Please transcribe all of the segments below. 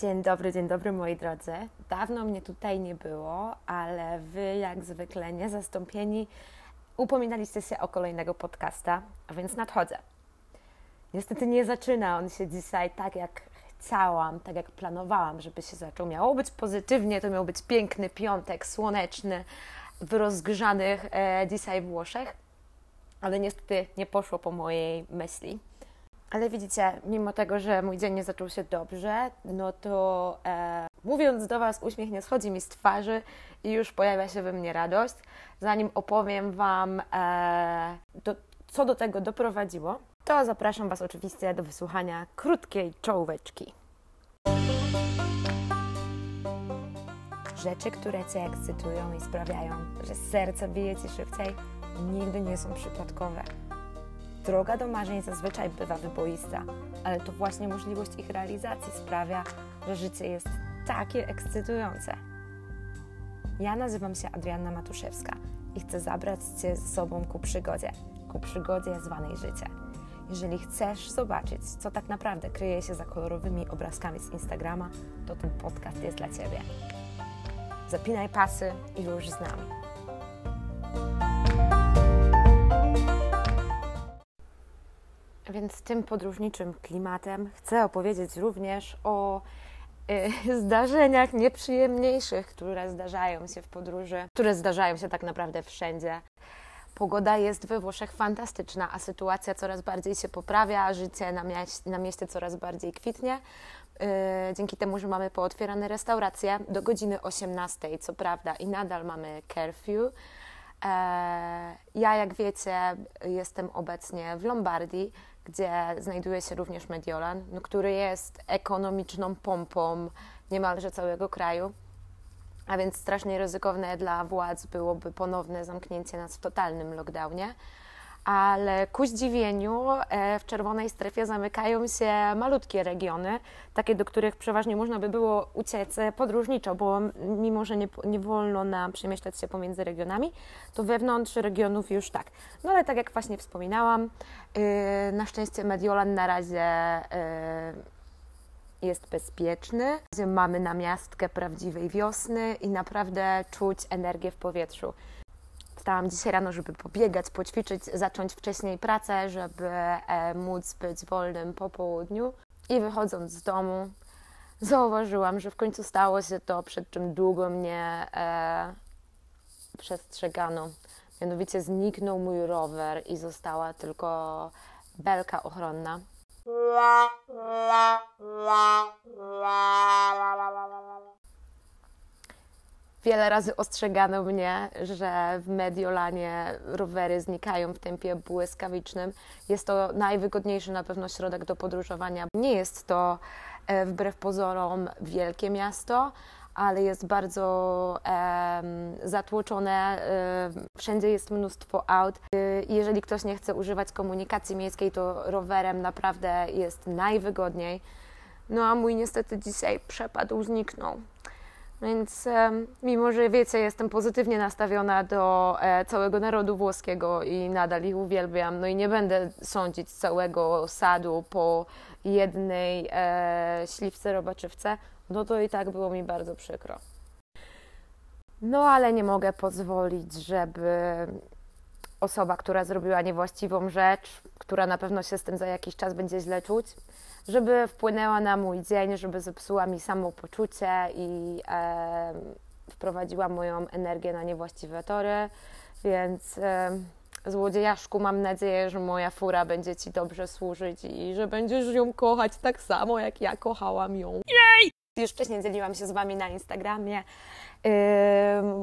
Dzień dobry, dzień dobry moi drodzy. Dawno mnie tutaj nie było, ale wy jak zwykle niezastąpieni upominaliście się o kolejnego podcasta, a więc nadchodzę. Niestety nie zaczyna on się dzisiaj tak jak chciałam, tak jak planowałam, żeby się zaczął. Miało być pozytywnie, to miał być piękny piątek, słoneczny, w rozgrzanych e, dzisiaj Włoszech, ale niestety nie poszło po mojej myśli. Ale widzicie, mimo tego, że mój dzień nie zaczął się dobrze, no to e, mówiąc do Was, uśmiech nie schodzi mi z twarzy i już pojawia się we mnie radość. Zanim opowiem Wam, e, do, co do tego doprowadziło, to zapraszam Was oczywiście do wysłuchania krótkiej czołóweczki. Rzeczy, które Cię ekscytują i sprawiają, że serce bije Ci szybciej, nigdy nie są przypadkowe. Droga do marzeń zazwyczaj bywa wyboista, ale to właśnie możliwość ich realizacji sprawia, że życie jest takie ekscytujące. Ja nazywam się Adrianna Matuszewska i chcę zabrać Cię ze sobą ku przygodzie, ku przygodzie zwanej życie. Jeżeli chcesz zobaczyć, co tak naprawdę kryje się za kolorowymi obrazkami z Instagrama, to ten podcast jest dla Ciebie. Zapinaj pasy i już z nami. Więc tym podróżniczym klimatem chcę opowiedzieć również o y, zdarzeniach nieprzyjemniejszych, które zdarzają się w podróży, które zdarzają się tak naprawdę wszędzie. Pogoda jest we Włoszech fantastyczna, a sytuacja coraz bardziej się poprawia, życie na, mieście, na mieście coraz bardziej kwitnie. Yy, dzięki temu, że mamy pootwierane restauracje do godziny 18, co prawda, i nadal mamy curfew. Yy, ja, jak wiecie, jestem obecnie w Lombardii, gdzie znajduje się również Mediolan, no, który jest ekonomiczną pompą niemalże całego kraju. A więc strasznie ryzykowne dla władz byłoby ponowne zamknięcie nas w totalnym lockdownie. Ale ku zdziwieniu e, w czerwonej strefie zamykają się malutkie regiony, takie do których przeważnie można by było uciec podróżniczo, bo mimo, że nie, nie wolno nam przemieszczać się pomiędzy regionami, to wewnątrz regionów już tak. No ale tak jak właśnie wspominałam, e, na szczęście Mediolan na razie e, jest bezpieczny. Mamy namiastkę prawdziwej wiosny i naprawdę czuć energię w powietrzu. Wstałam dzisiaj rano, żeby pobiegać, poćwiczyć, zacząć wcześniej pracę, żeby e, móc być wolnym po południu. I wychodząc z domu, zauważyłam, że w końcu stało się to, przed czym długo mnie e, przestrzegano. Mianowicie zniknął mój rower i została tylko belka ochronna. Wiele razy ostrzegano mnie, że w Mediolanie rowery znikają w tempie błyskawicznym. Jest to najwygodniejszy na pewno środek do podróżowania. Nie jest to e, wbrew pozorom wielkie miasto, ale jest bardzo e, zatłoczone. E, wszędzie jest mnóstwo aut. E, jeżeli ktoś nie chce używać komunikacji miejskiej, to rowerem naprawdę jest najwygodniej. No a mój niestety dzisiaj przepadł, zniknął. Więc e, mimo, że wiecie, jestem pozytywnie nastawiona do e, całego narodu włoskiego i nadal ich uwielbiam, no i nie będę sądzić całego sadu po jednej e, śliwce robaczywce, no to i tak było mi bardzo przykro. No ale nie mogę pozwolić, żeby osoba, która zrobiła niewłaściwą rzecz, która na pewno się z tym za jakiś czas będzie źle czuć, żeby wpłynęła na mój dzień, żeby zepsuła mi samopoczucie i e, wprowadziła moją energię na niewłaściwe tory. Więc e, złodziejaszku, mam nadzieję, że moja fura będzie Ci dobrze służyć i że będziesz ją kochać tak samo, jak ja kochałam ją. Jej! Już wcześniej dzieliłam się z Wami na Instagramie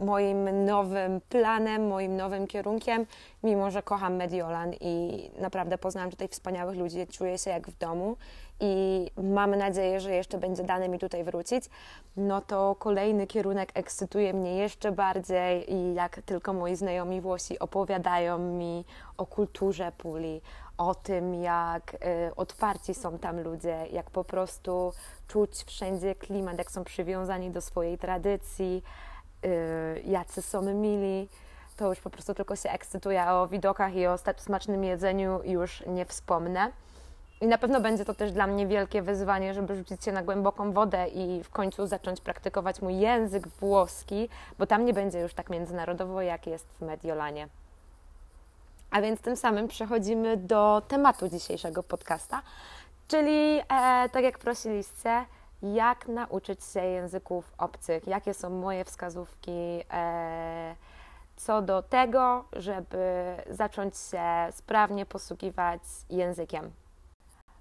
moim nowym planem, moim nowym kierunkiem, mimo że kocham Mediolan i naprawdę poznałam tutaj wspaniałych ludzi, czuję się jak w domu i mamy nadzieję, że jeszcze będzie dane mi tutaj wrócić, no to kolejny kierunek ekscytuje mnie jeszcze bardziej i jak tylko moi znajomi Włosi opowiadają mi o kulturze Puli, o tym, jak y, otwarci są tam ludzie, jak po prostu czuć wszędzie klimat, jak są przywiązani do swojej tradycji, y, jacy są mili. To już po prostu tylko się ekscytuje, a o widokach i o smacznym jedzeniu już nie wspomnę. I na pewno będzie to też dla mnie wielkie wyzwanie, żeby rzucić się na głęboką wodę i w końcu zacząć praktykować mój język włoski, bo tam nie będzie już tak międzynarodowo, jak jest w Mediolanie. A więc tym samym przechodzimy do tematu dzisiejszego podcasta, czyli e, tak jak prosiliście, jak nauczyć się języków obcych, jakie są moje wskazówki e, co do tego, żeby zacząć się sprawnie posługiwać językiem.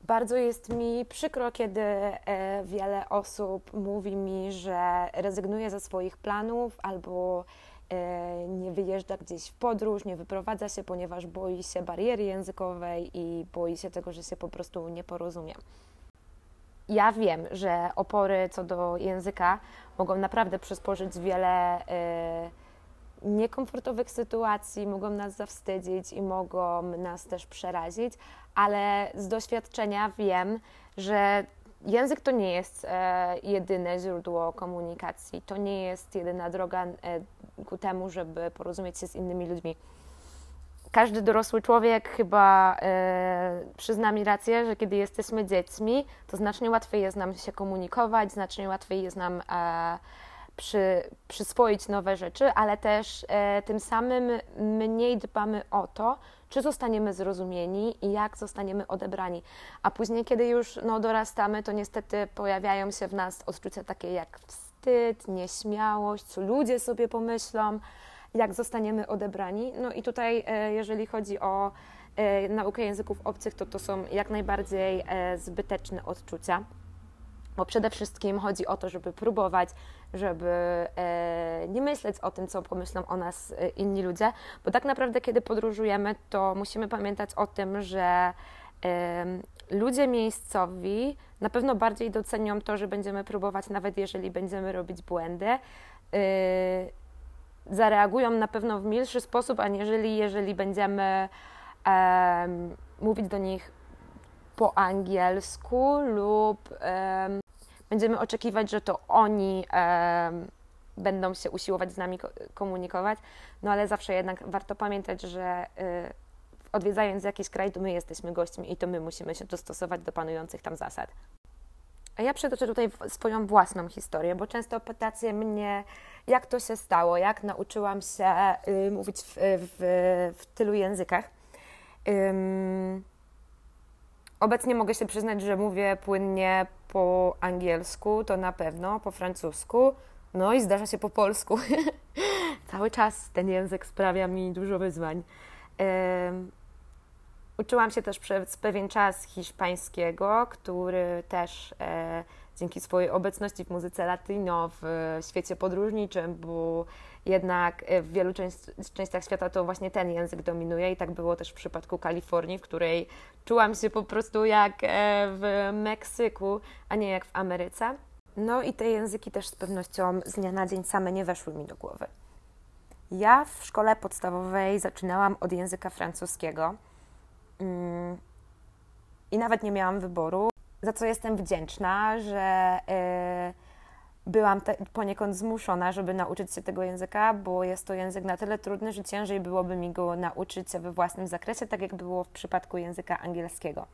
Bardzo jest mi przykro, kiedy e, wiele osób mówi mi, że rezygnuje ze swoich planów albo e, nie wyjeżdża gdzieś w podróż, nie wyprowadza się, ponieważ boi się bariery językowej i boi się tego, że się po prostu nie porozumie. Ja wiem, że opory co do języka mogą naprawdę przysporzyć wiele e, niekomfortowych sytuacji, mogą nas zawstydzić i mogą nas też przerazić, ale z doświadczenia wiem, że język to nie jest e, jedyne źródło komunikacji, to nie jest jedyna droga e, ku temu, żeby porozumieć się z innymi ludźmi. Każdy dorosły człowiek chyba e, przyzna mi rację, że kiedy jesteśmy dziećmi, to znacznie łatwiej jest nam się komunikować, znacznie łatwiej jest nam przy, przyswoić nowe rzeczy, ale też e, tym samym mniej dbamy o to, czy zostaniemy zrozumieni i jak zostaniemy odebrani. A później, kiedy już no, dorastamy, to niestety pojawiają się w nas odczucia takie jak wstyd, nieśmiałość, co ludzie sobie pomyślą, jak zostaniemy odebrani. No i tutaj, e, jeżeli chodzi o e, naukę języków obcych, to to są jak najbardziej e, zbyteczne odczucia bo przede wszystkim chodzi o to, żeby próbować, żeby e, nie myśleć o tym, co pomyślą o nas e, inni ludzie, bo tak naprawdę, kiedy podróżujemy, to musimy pamiętać o tym, że ludzie miejscowi na pewno bardziej docenią to, że będziemy próbować, nawet jeżeli będziemy robić błędy. E, zareagują na pewno w milszy sposób, aniżeli jeżeli będziemy mówić do nich po angielsku lub będziemy oczekiwać, że to oni będą się usiłować z nami komunikować, no ale zawsze jednak warto pamiętać, że y, odwiedzając jakiś kraj, to my jesteśmy gośćmi i to my musimy się dostosować do panujących tam zasad. A ja przytoczę tutaj swoją własną historię, bo często pytacie mnie, jak to się stało, jak nauczyłam się y, mówić w, w, w tylu językach. Obecnie mogę się przyznać, że mówię płynnie po angielsku, to na pewno, po francusku, no i zdarza się po polsku. Cały czas ten język sprawia mi dużo wyzwań. uczyłam się też przez pewien czas hiszpańskiego, który też e, dzięki swojej obecności w muzyce latino, w świecie podróżniczym, bo jednak e, w wielu częściach świata to właśnie ten język dominuje i tak było też w przypadku Kalifornii, w której czułam się po prostu jak e, w Meksyku, a nie jak w Ameryce. No i te języki też z pewnością z dnia na dzień same nie weszły mi do głowy. Ja w szkole podstawowej zaczynałam od języka francuskiego mm, i nawet nie miałam wyboru, za co jestem wdzięczna, że yy, byłam te, poniekąd zmuszona, żeby nauczyć się tego języka, bo jest to język na tyle trudny, że ciężej byłoby mi go nauczyć we własnym zakresie, tak jak było w przypadku języka angielskiego.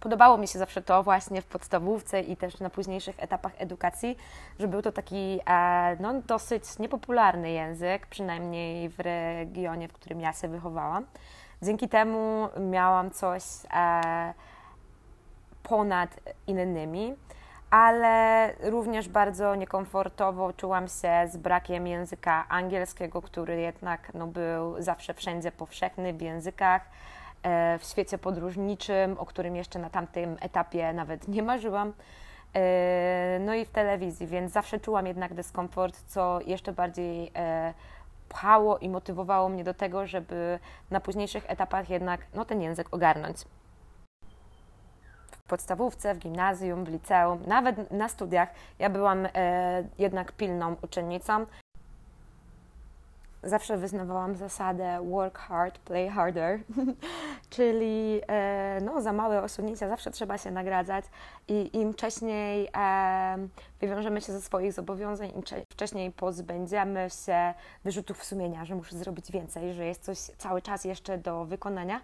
Podobało mi się zawsze to właśnie w podstawówce i też na późniejszych etapach edukacji, że był to taki e, no, dosyć niepopularny język, przynajmniej w regionie, w którym ja się wychowałam. Dzięki temu miałam coś e, ponad innymi ale również bardzo niekomfortowo czułam się z brakiem języka angielskiego, który jednak no, był zawsze wszędzie powszechny w językach, e, w świecie podróżniczym, o którym jeszcze na tamtym etapie nawet nie marzyłam. E, no i w telewizji, więc zawsze czułam jednak dyskomfort, co jeszcze bardziej e, pchało i motywowało mnie do tego, żeby na późniejszych etapach jednak no, ten język ogarnąć podstawówce, w gimnazjum, w liceum, nawet na studiach. Ja byłam e, jednak pilną uczennicą. Zawsze wyznawałam zasadę work hard, play harder, czyli e, no, za małe osunięcia zawsze trzeba się nagradzać i im wcześniej e, wywiążemy się ze swoich zobowiązań, im wcześniej pozbędziemy się wyrzutów sumienia, że muszę zrobić więcej, że jest coś cały czas jeszcze do wykonania,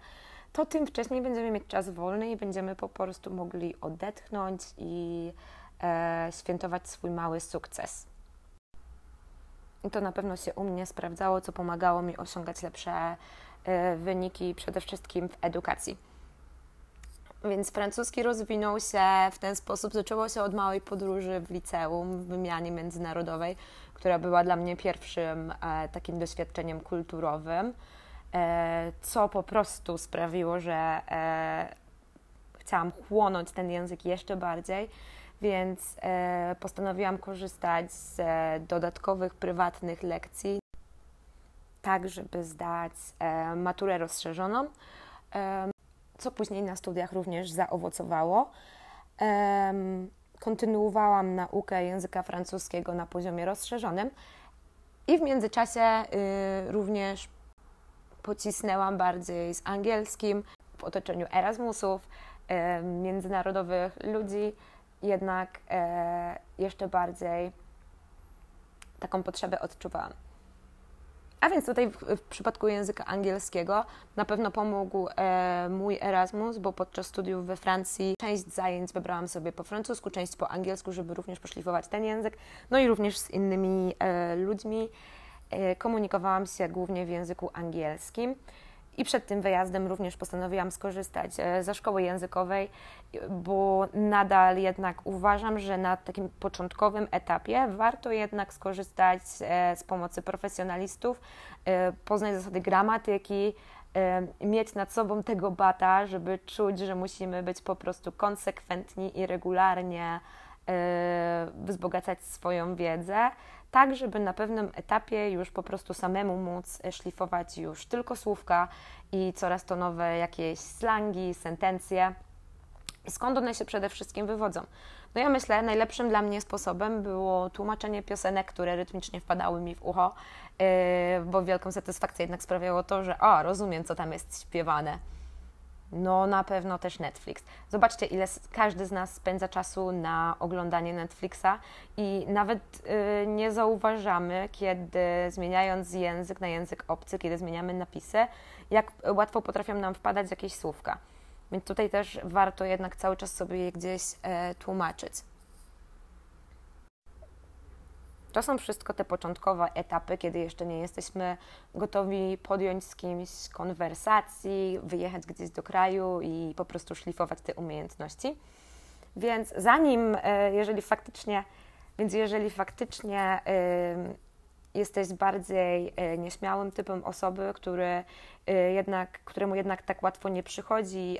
to tym wcześniej będziemy mieć czas wolny i będziemy po prostu mogli odetchnąć i e, świętować swój mały sukces. I to na pewno się u mnie sprawdzało, co pomagało mi osiągać lepsze e, wyniki przede wszystkim w edukacji. Więc francuski rozwinął się w ten sposób. Zaczęło się od małej podróży w liceum, w wymianie międzynarodowej, która była dla mnie pierwszym e, takim doświadczeniem kulturowym, co po prostu sprawiło, że e, chciałam chłonąć ten język jeszcze bardziej, więc e, postanowiłam korzystać z dodatkowych prywatnych lekcji, tak żeby zdać e, maturę rozszerzoną e, co później na studiach również zaowocowało. Kontynuowałam naukę języka francuskiego na poziomie rozszerzonym i w międzyczasie y, również pocisnęłam bardziej z angielskim w otoczeniu Erasmusów, międzynarodowych ludzi, jednak e, jeszcze bardziej taką potrzebę odczuwałam. A więc tutaj w, w, przypadku języka angielskiego na pewno pomógł e, mój Erasmus, bo podczas studiów we Francji część zajęć wybrałam sobie po francusku, część po angielsku, żeby również poszlifować ten język. No i również z innymi e, ludźmi e, komunikowałam się głównie w języku angielskim. I przed tym wyjazdem również postanowiłam skorzystać e, ze szkoły językowej, bo nadal jednak uważam, że na takim początkowym etapie warto jednak skorzystać e, z pomocy profesjonalistów, e, poznać zasady gramatyki, mieć nad sobą tego bata, żeby czuć, że musimy być po prostu konsekwentni i regularnie wzbogacać swoją wiedzę tak żeby na pewnym etapie już po prostu samemu móc szlifować już tylko słówka i coraz to nowe jakieś slangi, sentencje. Skąd one się przede wszystkim wywodzą? No ja myślę, najlepszym dla mnie sposobem było tłumaczenie piosenek, które rytmicznie wpadały mi w ucho, yy, bo wielką satysfakcję jednak sprawiało to, że o, rozumiem, co tam jest śpiewane. No na pewno też Netflix. Zobaczcie, ile każdy z nas spędza czasu na oglądanie Netflixa i nawet y, nie zauważamy, kiedy zmieniając język na język obcy, kiedy zmieniamy napisy, jak łatwo potrafią nam wpadać jakieś słówka. Więc tutaj też warto jednak cały czas sobie je gdzieś e, tłumaczyć. To są wszystko te początkowe etapy, kiedy jeszcze nie jesteśmy gotowi podjąć z kimś konwersacji, wyjechać gdzieś do kraju i po prostu szlifować te umiejętności. Więc zanim, e, jeżeli faktycznie, więc jeżeli faktycznie jesteś bardziej e, nieśmiałym typem osoby, który e, jednak, któremu jednak tak łatwo nie przychodzi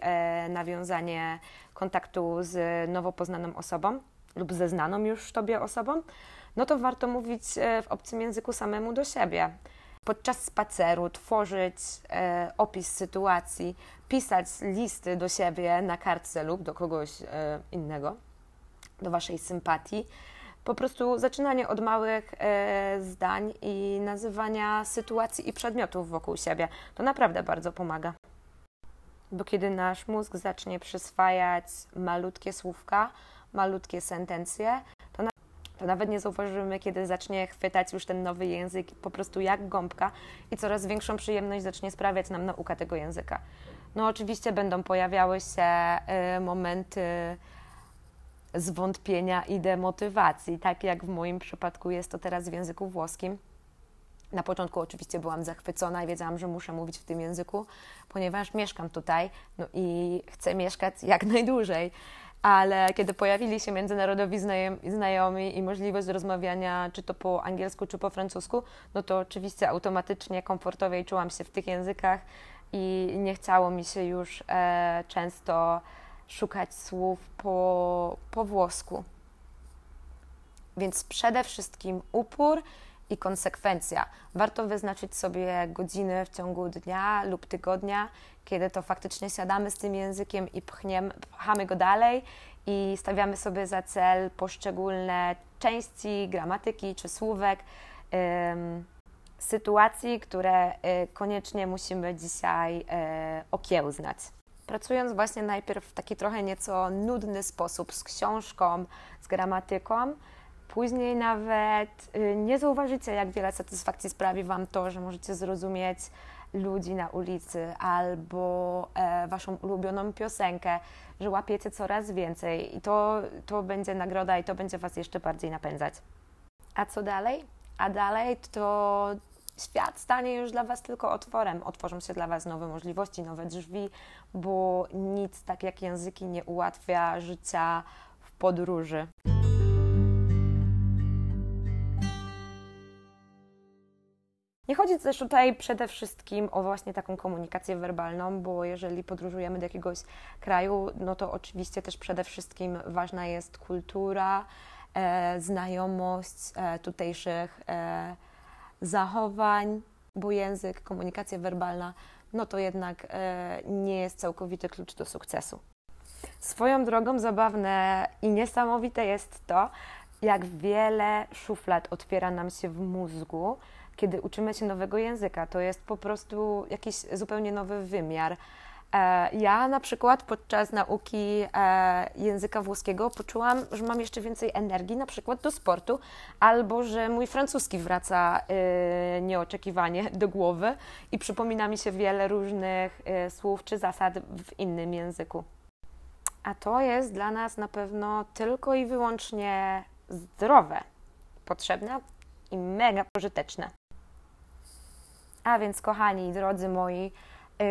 nawiązanie kontaktu z nowo poznaną osobą lub ze znaną już Tobie osobą, no to warto mówić e, w obcym języku samemu do siebie. Podczas spaceru tworzyć e, opis sytuacji, pisać listy do siebie na kartce lub do kogoś e, innego, do Waszej sympatii. Po prostu zaczynanie od małych e, zdań i nazywania sytuacji i przedmiotów wokół siebie. To naprawdę bardzo pomaga. Bo kiedy nasz mózg zacznie przyswajać malutkie słówka, malutkie sentencje, to, na, to nawet nie zauważymy, kiedy zacznie chwytać już ten nowy język po prostu jak gąbka i coraz większą przyjemność zacznie sprawiać nam nauka tego języka. No oczywiście będą pojawiały się y, momenty zwątpienia i demotywacji, tak jak w moim przypadku jest to teraz w języku włoskim. Na początku oczywiście byłam zachwycona i wiedziałam, że muszę mówić w tym języku, ponieważ mieszkam tutaj no i chcę mieszkać jak najdłużej ale kiedy pojawili się międzynarodowi znajomi i możliwość rozmawiania czy to po angielsku, czy po francusku, no to oczywiście automatycznie komfortowiej czułam się w tych językach i nie chciało mi się już e, często szukać słów po, po włosku. Więc przede wszystkim upór i konsekwencja. Warto wyznaczyć sobie godziny w ciągu dnia lub tygodnia, kiedy to faktycznie siadamy z tym językiem i pchniemy, pchamy go dalej i stawiamy sobie za cel poszczególne części gramatyki czy słówek, ym, sytuacji, które y, koniecznie musimy dzisiaj y, okiełznać. Pracując właśnie najpierw w taki trochę nieco nudny sposób z książką, z gramatyką, Później nawet y, nie zauważycie, jak wiele satysfakcji sprawi Wam to, że możecie zrozumieć ludzi na ulicy albo e, waszą ulubioną piosenkę, że łapiecie coraz więcej i to, to będzie nagroda i to będzie was jeszcze bardziej napędzać. A co dalej? A dalej to świat stanie już dla Was tylko otworem. Otworzą się dla Was nowe możliwości, nowe drzwi, bo nic tak jak języki nie ułatwia życia w podróży. Nie chodzi też tutaj przede wszystkim o właśnie taką komunikację werbalną, bo jeżeli podróżujemy do jakiegoś kraju, no to oczywiście też przede wszystkim ważna jest kultura, e, znajomość e, tutejszych e, zachowań, bo język, komunikacja werbalna, no to jednak e, nie jest całkowity klucz do sukcesu. Swoją drogą zabawne i niesamowite jest to, jak wiele szuflad otwiera nam się w mózgu, kiedy uczymy się nowego języka. To jest po prostu jakiś zupełnie nowy wymiar. E, ja na przykład podczas nauki e, języka włoskiego poczułam, że mam jeszcze więcej energii, na przykład do sportu, albo że mój francuski wraca e, nieoczekiwanie do głowy i przypomina mi się wiele różnych słów czy zasad w innym języku. A to jest dla nas na pewno tylko i wyłącznie zdrowe, potrzebne i mega pożyteczne. A więc, kochani, drodzy moi, yy,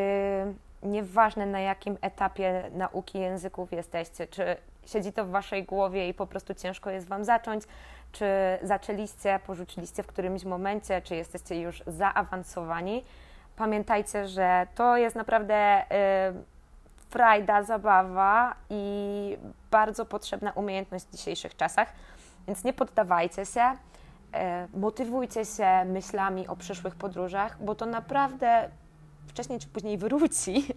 nieważne na jakim etapie nauki języków jesteście, czy siedzi to w waszej głowie i po prostu ciężko jest wam zacząć, czy zaczęliście, porzuciliście w którymś momencie, czy jesteście już zaawansowani, pamiętajcie, że to jest naprawdę y, frajda, zabawa i bardzo potrzebna umiejętność w dzisiejszych czasach, więc nie poddawajcie się, y, motywujcie się myślami o przyszłych podróżach, bo to naprawdę wcześniej czy później wróci.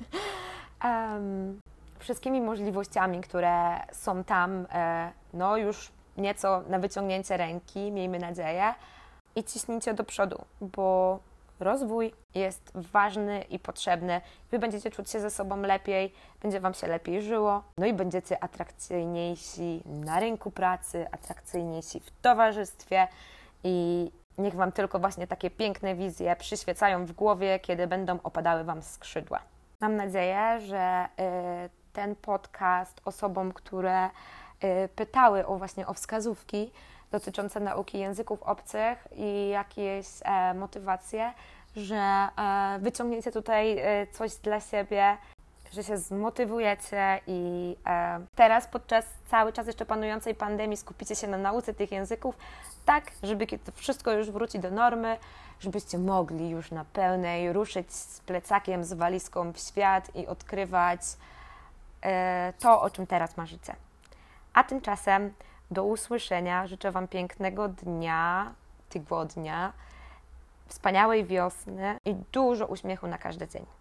wszystkimi możliwościami, które są tam, e, no już nieco na wyciągnięcie ręki, miejmy nadzieję, i ciśnijcie do przodu, bo rozwój jest ważny i potrzebny. Wy będziecie czuć się ze sobą lepiej, będzie Wam się lepiej żyło, no i będziecie atrakcyjniejsi na rynku pracy, atrakcyjniejsi w towarzystwie i Niech Wam tylko właśnie takie piękne wizje przyświecają w głowie, kiedy będą opadały Wam skrzydła. Mam nadzieję, że y, ten podcast osobom, które y, pytały o właśnie o wskazówki dotyczące nauki języków obcych i jakieś e, motywacje, że e, wyciągniecie tutaj e, coś dla siebie, że się zmotywujecie i e, teraz podczas cały czas jeszcze panującej pandemii skupicie się na nauce tych języków, tak, żeby to wszystko już wróci do normy, żebyście mogli już na pełnej ruszyć z plecakiem, z walizką w świat i odkrywać e, to, o czym teraz marzycie. A tymczasem do usłyszenia. Życzę Wam pięknego dnia, tygodnia, wspaniałej wiosny i dużo uśmiechu na każdy dzień.